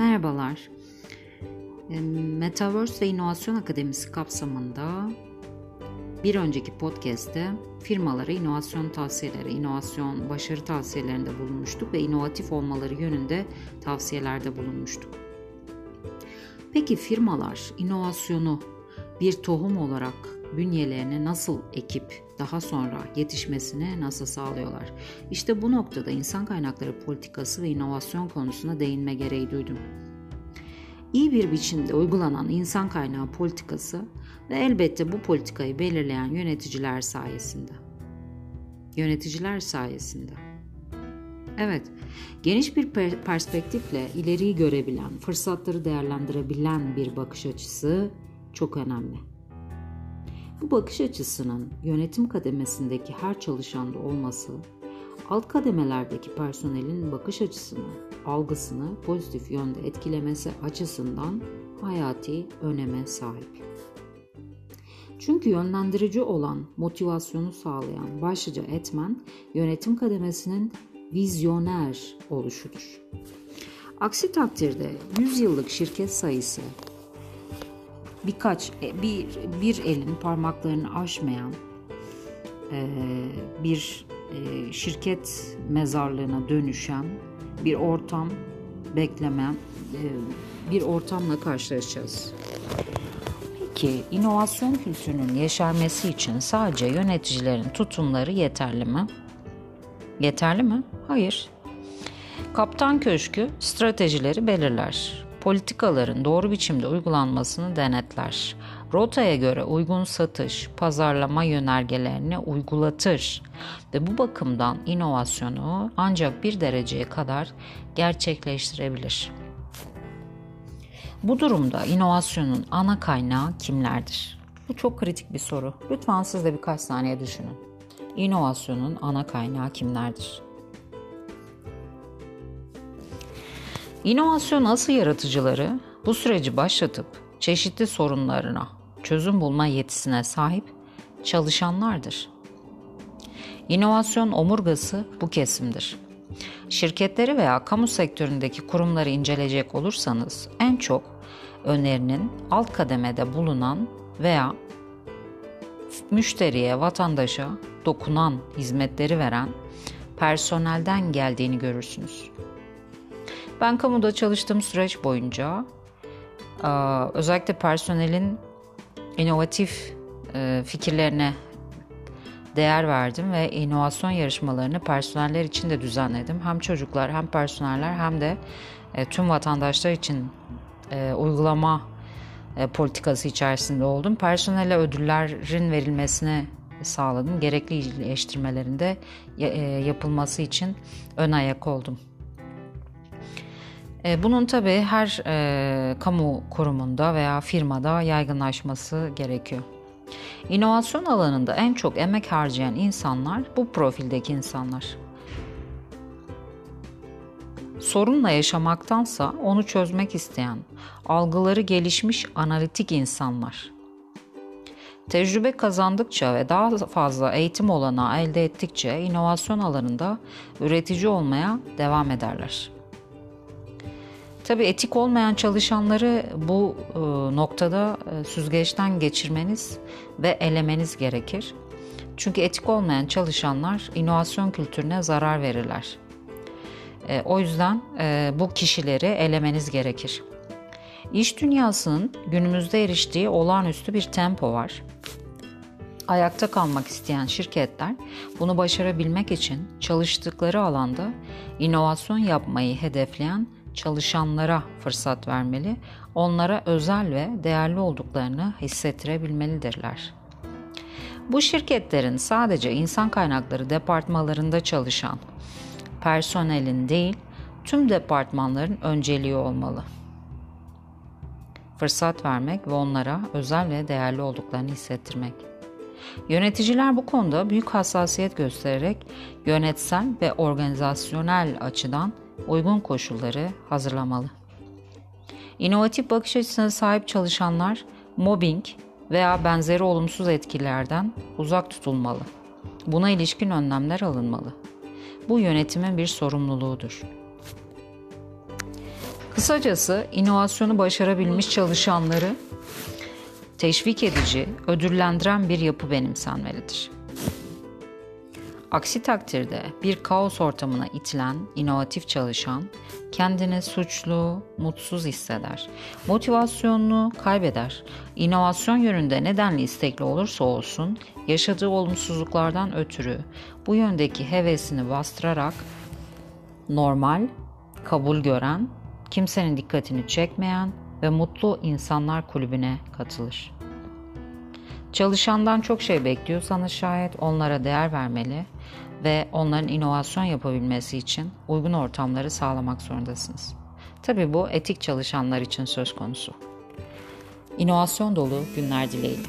Merhabalar. Metaverse ve İnovasyon Akademisi kapsamında bir önceki podcast'te firmalara inovasyon tavsiyeleri, inovasyon başarı tavsiyelerinde bulunmuştuk ve inovatif olmaları yönünde tavsiyelerde bulunmuştuk. Peki firmalar inovasyonu bir tohum olarak bünyelerine nasıl ekip daha sonra yetişmesini nasıl sağlıyorlar? İşte bu noktada insan kaynakları politikası ve inovasyon konusuna değinme gereği duydum. İyi bir biçimde uygulanan insan kaynağı politikası ve elbette bu politikayı belirleyen yöneticiler sayesinde. Yöneticiler sayesinde. Evet, geniş bir perspektifle ileriyi görebilen, fırsatları değerlendirebilen bir bakış açısı çok önemli. Bu bakış açısının yönetim kademesindeki her çalışanda olması, alt kademelerdeki personelin bakış açısını, algısını pozitif yönde etkilemesi açısından hayati öneme sahip. Çünkü yönlendirici olan motivasyonu sağlayan başlıca etmen yönetim kademesinin vizyoner oluşudur. Aksi takdirde 100 yıllık şirket sayısı birkaç e, bir bir elin parmaklarını aşmayan e, bir e, şirket mezarlığına dönüşen bir ortam beklemen bir ortamla karşılaşacağız. Peki inovasyon kültürünün yeşermesi için sadece yöneticilerin tutumları yeterli mi? Yeterli mi? Hayır. Kaptan Köşkü stratejileri belirler politikaların doğru biçimde uygulanmasını denetler. Rotaya göre uygun satış, pazarlama yönergelerini uygulatır ve bu bakımdan inovasyonu ancak bir dereceye kadar gerçekleştirebilir. Bu durumda inovasyonun ana kaynağı kimlerdir? Bu çok kritik bir soru. Lütfen siz de birkaç saniye düşünün. İnovasyonun ana kaynağı kimlerdir? İnovasyon asıl yaratıcıları bu süreci başlatıp çeşitli sorunlarına çözüm bulma yetisine sahip çalışanlardır. İnovasyon omurgası bu kesimdir. Şirketleri veya kamu sektöründeki kurumları inceleyecek olursanız en çok önerinin alt kademede bulunan veya müşteriye, vatandaşa dokunan hizmetleri veren personelden geldiğini görürsünüz. Ben kamuda çalıştığım süreç boyunca özellikle personelin inovatif fikirlerine değer verdim ve inovasyon yarışmalarını personeller için de düzenledim. Hem çocuklar hem personeller hem de tüm vatandaşlar için uygulama politikası içerisinde oldum. Personele ödüllerin verilmesine sağladım. Gerekli iyileştirmelerinde yapılması için ön ayak oldum. E, bunun tabii her e, kamu kurumunda veya firmada yaygınlaşması gerekiyor. İnovasyon alanında en çok emek harcayan insanlar bu profildeki insanlar. Sorunla yaşamaktansa onu çözmek isteyen, algıları gelişmiş analitik insanlar. Tecrübe kazandıkça ve daha fazla eğitim olanağı elde ettikçe inovasyon alanında üretici olmaya devam ederler. Tabii etik olmayan çalışanları bu e, noktada e, süzgeçten geçirmeniz ve elemeniz gerekir. Çünkü etik olmayan çalışanlar inovasyon kültürüne zarar verirler. E, o yüzden bu kişileri elemeniz gerekir. İş dünyasının günümüzde eriştiği olağanüstü bir tempo var. Ayakta kalmak isteyen şirketler bunu başarabilmek için çalıştıkları alanda inovasyon yapmayı hedefleyen çalışanlara fırsat vermeli, onlara özel ve değerli olduklarını hissettirebilmelidirler. Bu şirketlerin sadece insan kaynakları departmanlarında çalışan personelin değil, tüm departmanların önceliği olmalı. Fırsat vermek ve onlara özel ve değerli olduklarını hissettirmek. Yöneticiler bu konuda büyük hassasiyet göstererek yönetsel ve organizasyonel açıdan uygun koşulları hazırlamalı. İnovatif bakış açısına sahip çalışanlar mobbing veya benzeri olumsuz etkilerden uzak tutulmalı. Buna ilişkin önlemler alınmalı. Bu yönetimin bir sorumluluğudur. Kısacası inovasyonu başarabilmiş çalışanları teşvik edici, ödüllendiren bir yapı benimsenmelidir. Aksi takdirde bir kaos ortamına itilen inovatif çalışan kendini suçlu, mutsuz hisseder. Motivasyonunu kaybeder. İnovasyon yönünde nedenli istekli olursa olsun yaşadığı olumsuzluklardan ötürü bu yöndeki hevesini bastırarak normal, kabul gören, kimsenin dikkatini çekmeyen ve mutlu insanlar kulübüne katılır. Çalışandan çok şey bekliyorsanız şayet onlara değer vermeli ve onların inovasyon yapabilmesi için uygun ortamları sağlamak zorundasınız. Tabi bu etik çalışanlar için söz konusu. İnovasyon dolu günler dileğiyle.